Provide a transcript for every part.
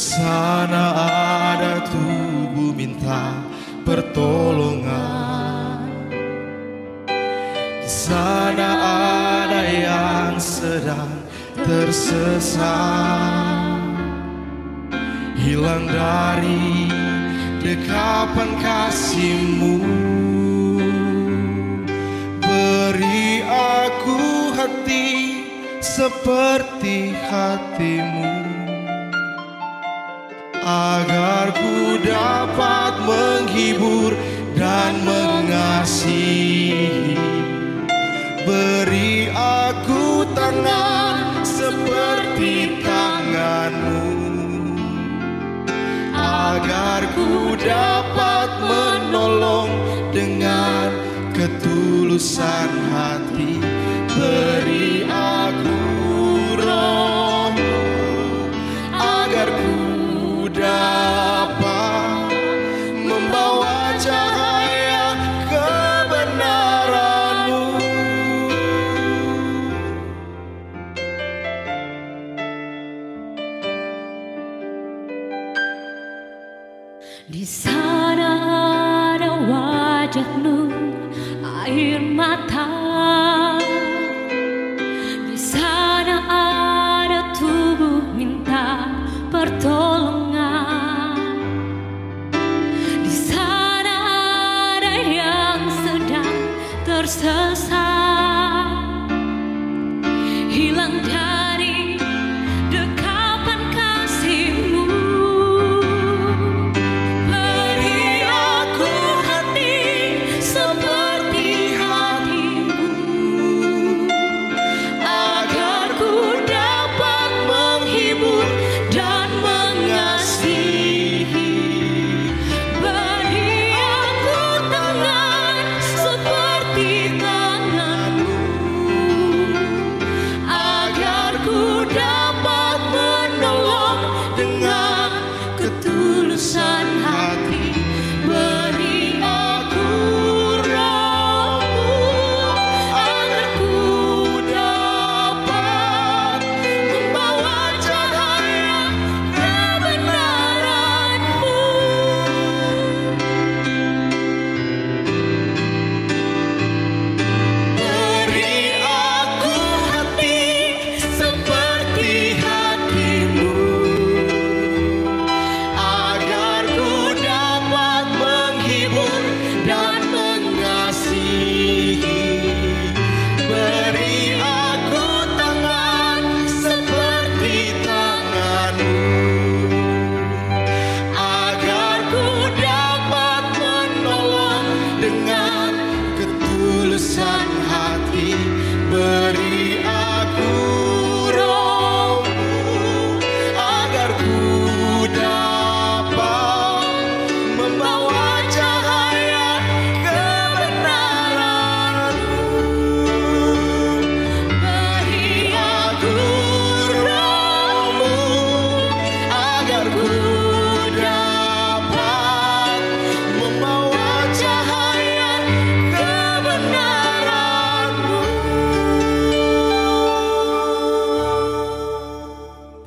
Sana ada tubuh minta pertolongan. Sana ada yang sedang tersesat. Hilang dari dekapan kasihmu. Beri aku hati seperti hatimu Agar ku dapat menghibur dan mengasihi. Beri aku tangan seperti tanganmu Agar ku dapat menolong dengan ketulusan hati. Beri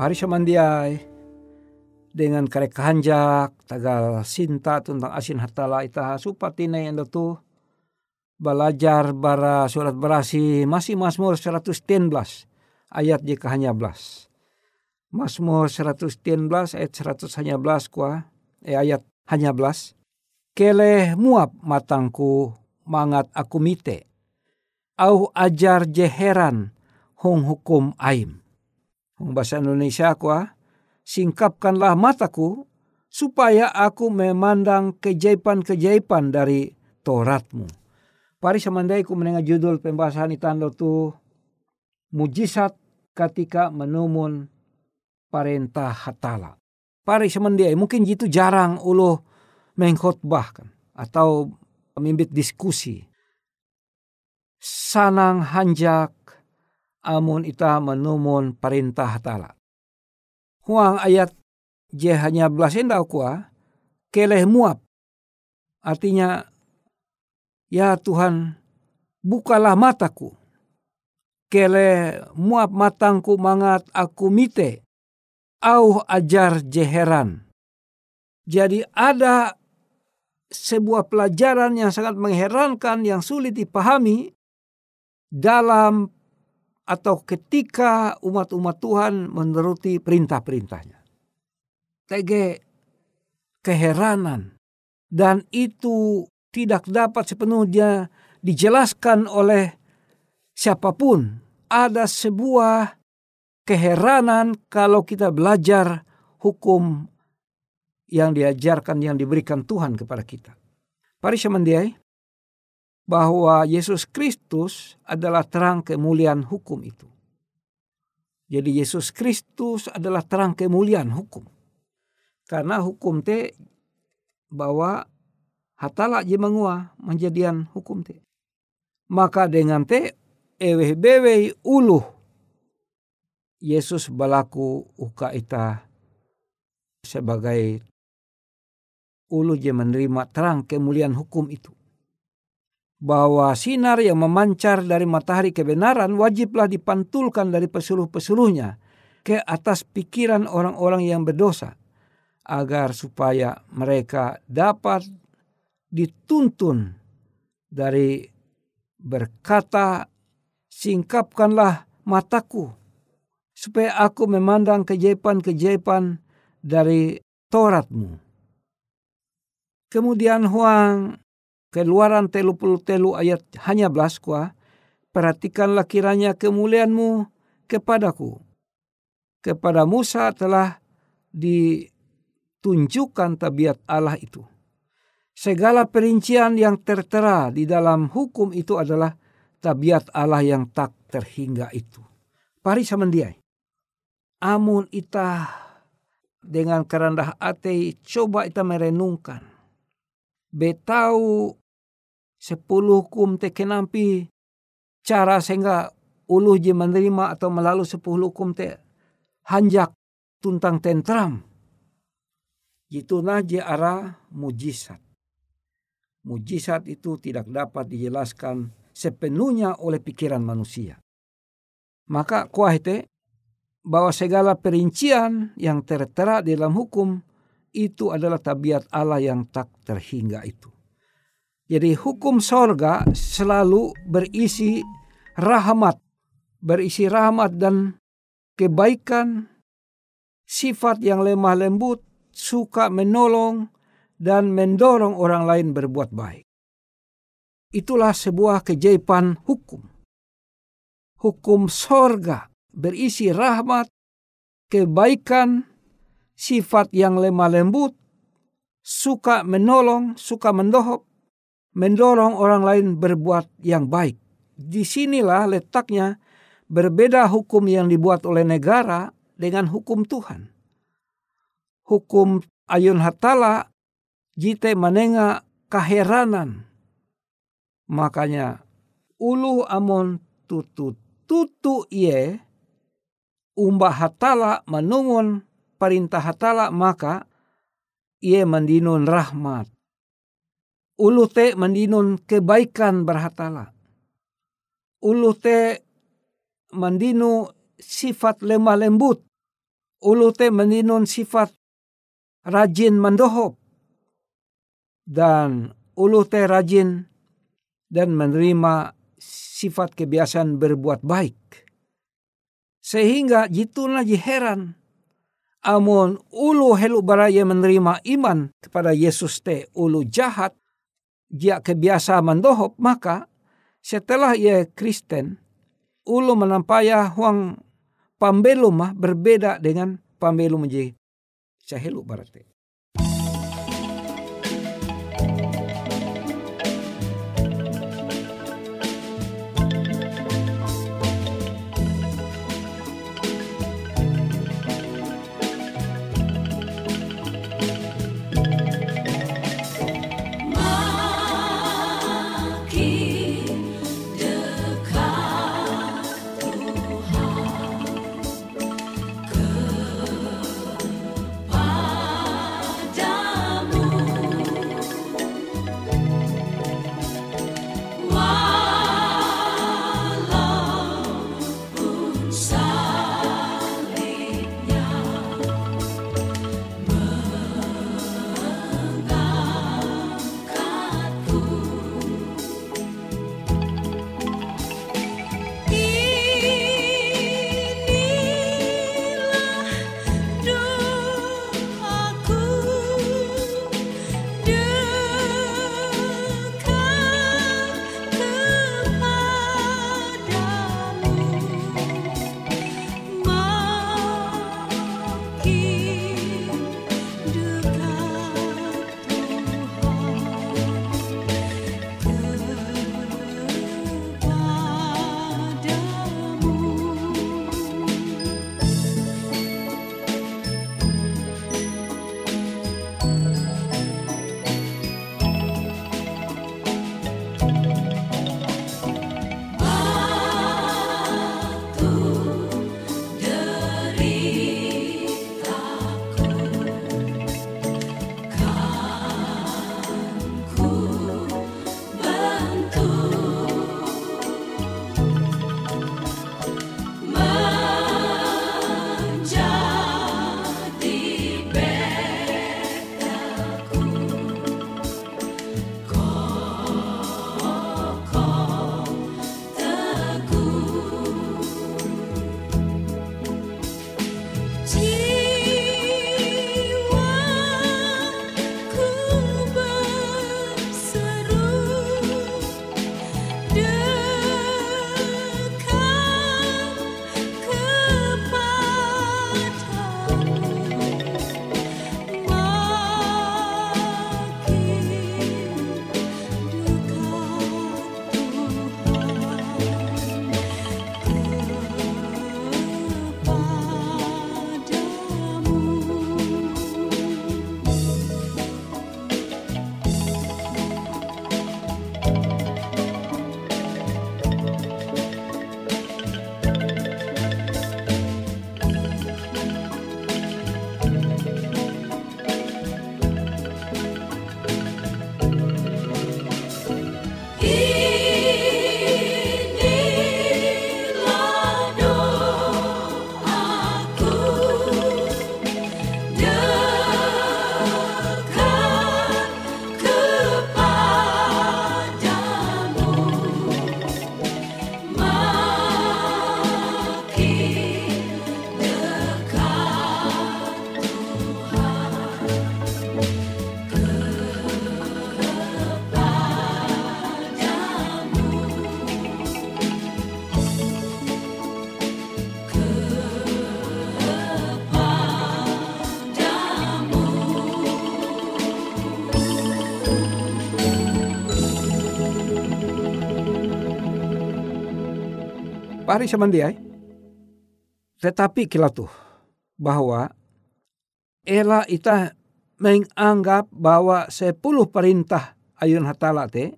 Pari samandiai dengan karek hanjak tagal sinta tentang asin hatala ita supatine yang tu belajar bara surat berasi masih Mazmur 110 ayat jika hanya belas. Mazmur 110 ayat 100 hanya belas kuah eh, ayat hanya belas. Kele muap matangku mangat aku mite. Au ajar jeheran hong hukum aim. Bahasa Indonesia kuah singkapkanlah mataku supaya aku memandang kejaipan-kejaipan dari Toratmu. Pari samandai ku menengah judul pembahasan itando tu mujizat ketika menumun parentah hatala. Pari semendiai mungkin jitu jarang ulu mengkhotbah kan atau memimpin diskusi. Sanang hanjak amun ita menumun perintah hatala. Huang ayat je hanya belas endau kuah keleh muap. Artinya ya Tuhan bukalah mataku. Kele muap matangku mangat aku mite au ajar jeheran. Jadi ada sebuah pelajaran yang sangat mengherankan yang sulit dipahami dalam atau ketika umat-umat Tuhan menuruti perintah-perintahnya. Tege keheranan dan itu tidak dapat sepenuhnya dijelaskan oleh siapa pun. Ada sebuah keheranan kalau kita belajar hukum yang diajarkan yang diberikan Tuhan kepada kita. Pari semendiai bahwa Yesus Kristus adalah terang kemuliaan hukum itu. Jadi Yesus Kristus adalah terang kemuliaan hukum. Karena hukum te bahwa hatala je mengua menjadian hukum te. Maka dengan te eweh bewe uluh Yesus balaku uka ita sebagai ulu je menerima terang kemuliaan hukum itu. Bahwa sinar yang memancar dari matahari kebenaran wajiblah dipantulkan dari pesuruh-pesuruhnya ke atas pikiran orang-orang yang berdosa agar supaya mereka dapat dituntun dari berkata singkapkanlah mataku supaya aku memandang kejaipan-kejaipan dari Tauratmu. Kemudian Huang keluaran telu puluh telu ayat hanya belas kuah, perhatikanlah kiranya kemuliaanmu kepadaku. Kepada Musa telah ditunjukkan tabiat Allah itu. Segala perincian yang tertera di dalam hukum itu adalah tabiat Allah yang tak terhingga itu. Pari samandiai amun ita dengan kerendah hati coba ita merenungkan. Betau sepuluh hukum te kenampi cara sehingga uluh je menerima atau melalui sepuluh hukum te hanjak tuntang tentram. Itu je arah mujizat. Mujizat itu tidak dapat dijelaskan sepenuhnya oleh pikiran manusia. Maka kuah itu bahwa segala perincian yang tertera dalam hukum itu adalah tabiat Allah yang tak terhingga itu. Jadi hukum sorga selalu berisi rahmat, berisi rahmat dan kebaikan, sifat yang lemah lembut, suka menolong, dan mendorong orang lain berbuat baik. Itulah sebuah keajaiban hukum. Hukum sorga berisi rahmat, kebaikan, sifat yang lemah lembut, suka menolong, suka mendohop, mendorong orang lain berbuat yang baik. Di sinilah letaknya berbeda hukum yang dibuat oleh negara dengan hukum Tuhan. Hukum ayun hatala jite menengah keheranan. Makanya ulu amon tutu tutu iye umbah hatala menungun perintah hatala maka ia mendinun rahmat. Ulu te mendinun kebaikan berhatala. Ulu te mendinu sifat lemah lembut. ulu te meninun sifat rajin mendohop dan ulu te rajin dan menerima sifat kebiasaan berbuat baik. Sehingga jituna heran amun ulu helu baraya menerima iman kepada Yesus te ulu jahat dia kebiasa mendohop maka setelah ia Kristen ulu menampaya huang pambelum berbeda dengan pambelum menjadi sahelu berarti. Pari samandiai. Tetapi kila tuh bahwa ela ita menganggap bahwa sepuluh perintah ayun hatala te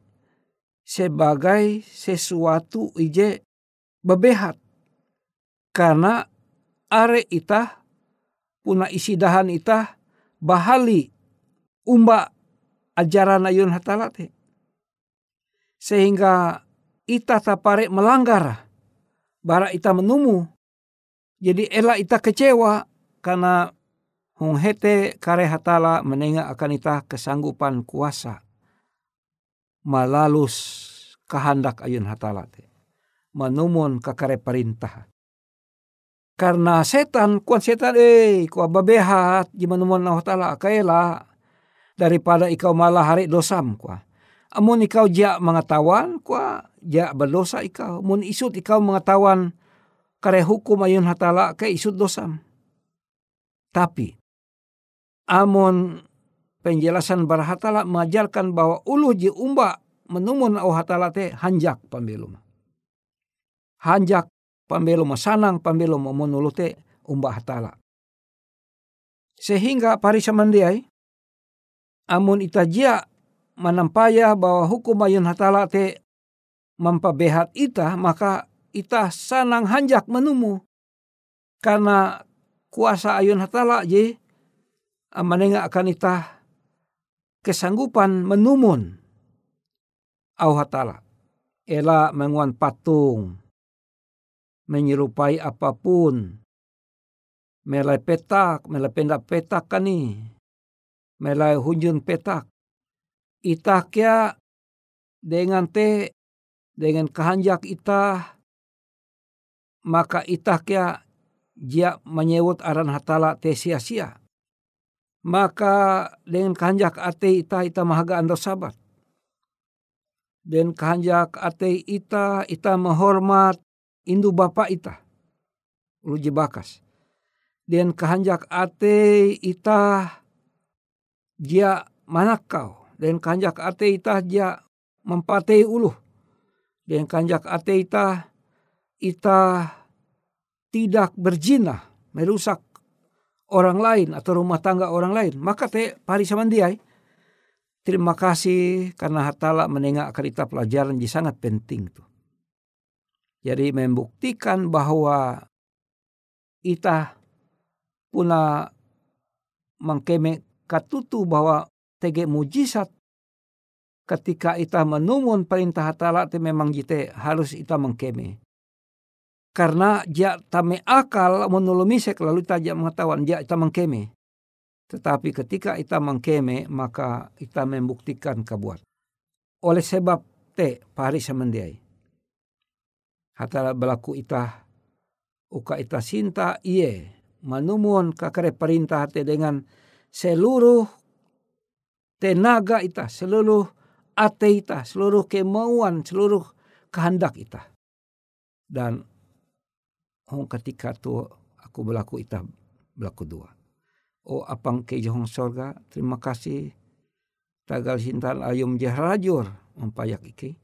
sebagai sesuatu ije bebehat. Karena are ita puna isi dahan ita bahali umba ajaran ayun hatala te sehingga ita tapare melanggar bara ita menumu. Jadi ela ita kecewa karena hong hete kare hatala menenga akan ita kesanggupan kuasa malalus kehendak ayun hatala te. Manumun kakare perintah. Karena setan kuan setan eh kuah babehat jimanumun na hatala kaela daripada ikau malah hari dosam kuah amun ikau ja mengetahuan kuah ja berdosa ikau mun isut ikau mengetahuan kare hukum ayun hatala ke isut dosam tapi amon penjelasan barhatala mengajarkan bahwa ulu ji umba menumun au hatala te hanjak pambelum. Hanjak pambelum sanang pambelum menulu te umba hatala. Sehingga parisa mandiai amun itajia menampaya bahwa hukum ayun hatala te mampabehat ita maka ita sanang hanjak menumu. Karena kuasa ayun hatala je amanenga akan ita kesanggupan menumun au hatala. Ela menguan patung menyerupai apa pun. Melai petak melai pendak petak kani. Melai hunjun petak ita kia dengan te dengan kehanjak ita maka ita kia dia menyebut aran hatala te sia-sia. Maka dengan kehanjak ate ita ita mahaga ando sabat. Dan kehanjak ate ita ita menghormat indu bapa ita. Ulu bakas. Dan kehanjak ate ita dia manakau. Dan kehanjak ate ita dia mempatei ulu. Dan kehanjak ate ita tidak berzina, merusak orang lain atau rumah tangga orang lain, maka te pari samandiai. Terima kasih karena hatala menengah kerita pelajaran di sangat penting tuh. Jadi membuktikan bahwa ita puna mengkeme katutu bahwa tege mujizat ketika ita menumun perintah hatala te memang jite harus ita mengkeme karena dia tame akal menolomisek lalu tajak mengetahuan dia ita mengkeme. Tetapi ketika ita mengkeme maka ita membuktikan kabuat. Oleh sebab te pari semendiai. Hatala berlaku ita uka ita sinta iye manumun kakare perintah te dengan seluruh tenaga ita, seluruh ate ita, seluruh kemauan, seluruh kehendak ita. Dan oh ketika tu aku berlaku ita berlaku dua. Oh apang ke johong sorga terima kasih tagal hintan ayum jahrajur mempayak iki.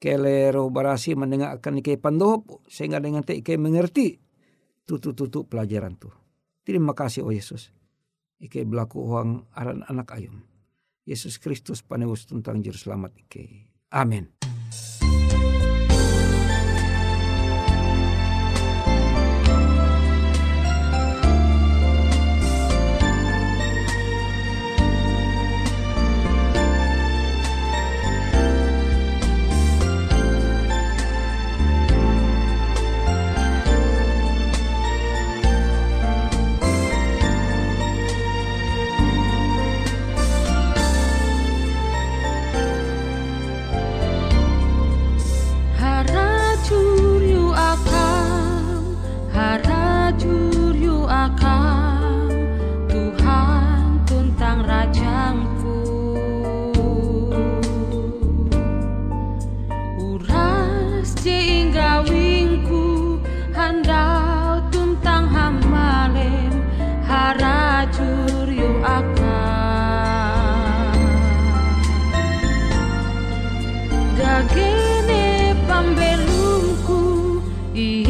Kelero barasi mendengarkan ike pandop sehingga dengan te ike mengerti tutu-tutu pelajaran tu. Terima kasih oh Yesus. Ike berlaku uang aran anak ayum. Yesus Kristus panewus tentang juru selamat ike. Amin. um e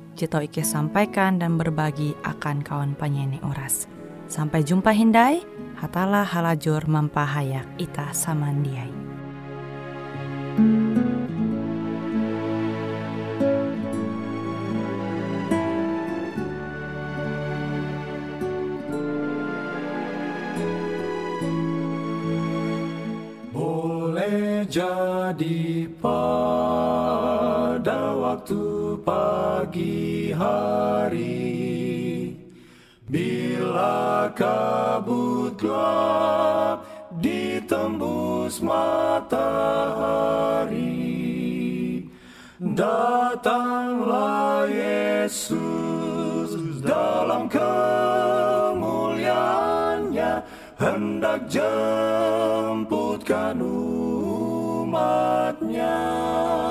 jito Ike sampaikan dan berbagi akan kawan penyanyi oras. Sampai jumpa Hindai, hatalah halajur mampahayak ita samandiai. Boleh jadi pada waktu pagi hari. Bila kabut gelap ditembus matahari. Datanglah Yesus dalam kemuliaannya. Hendak jemputkan umatnya.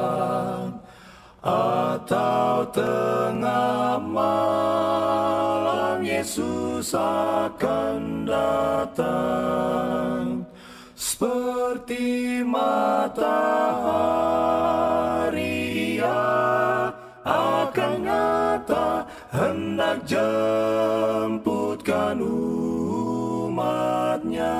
atau tengah malam Yesus akan datang. Seperti matahari ia akan nyata hendak jemputkan umatnya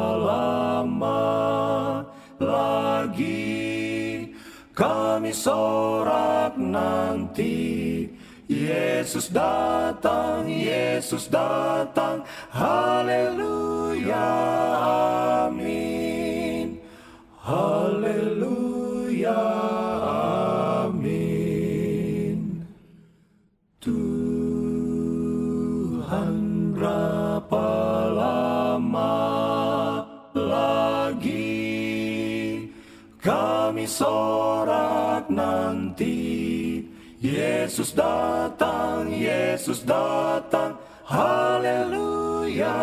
kami sorak nanti. Yesus datang, Yesus datang, haleluya, amin, haleluya, sorak nanti. Yesus datang, Yesus datang, haleluya,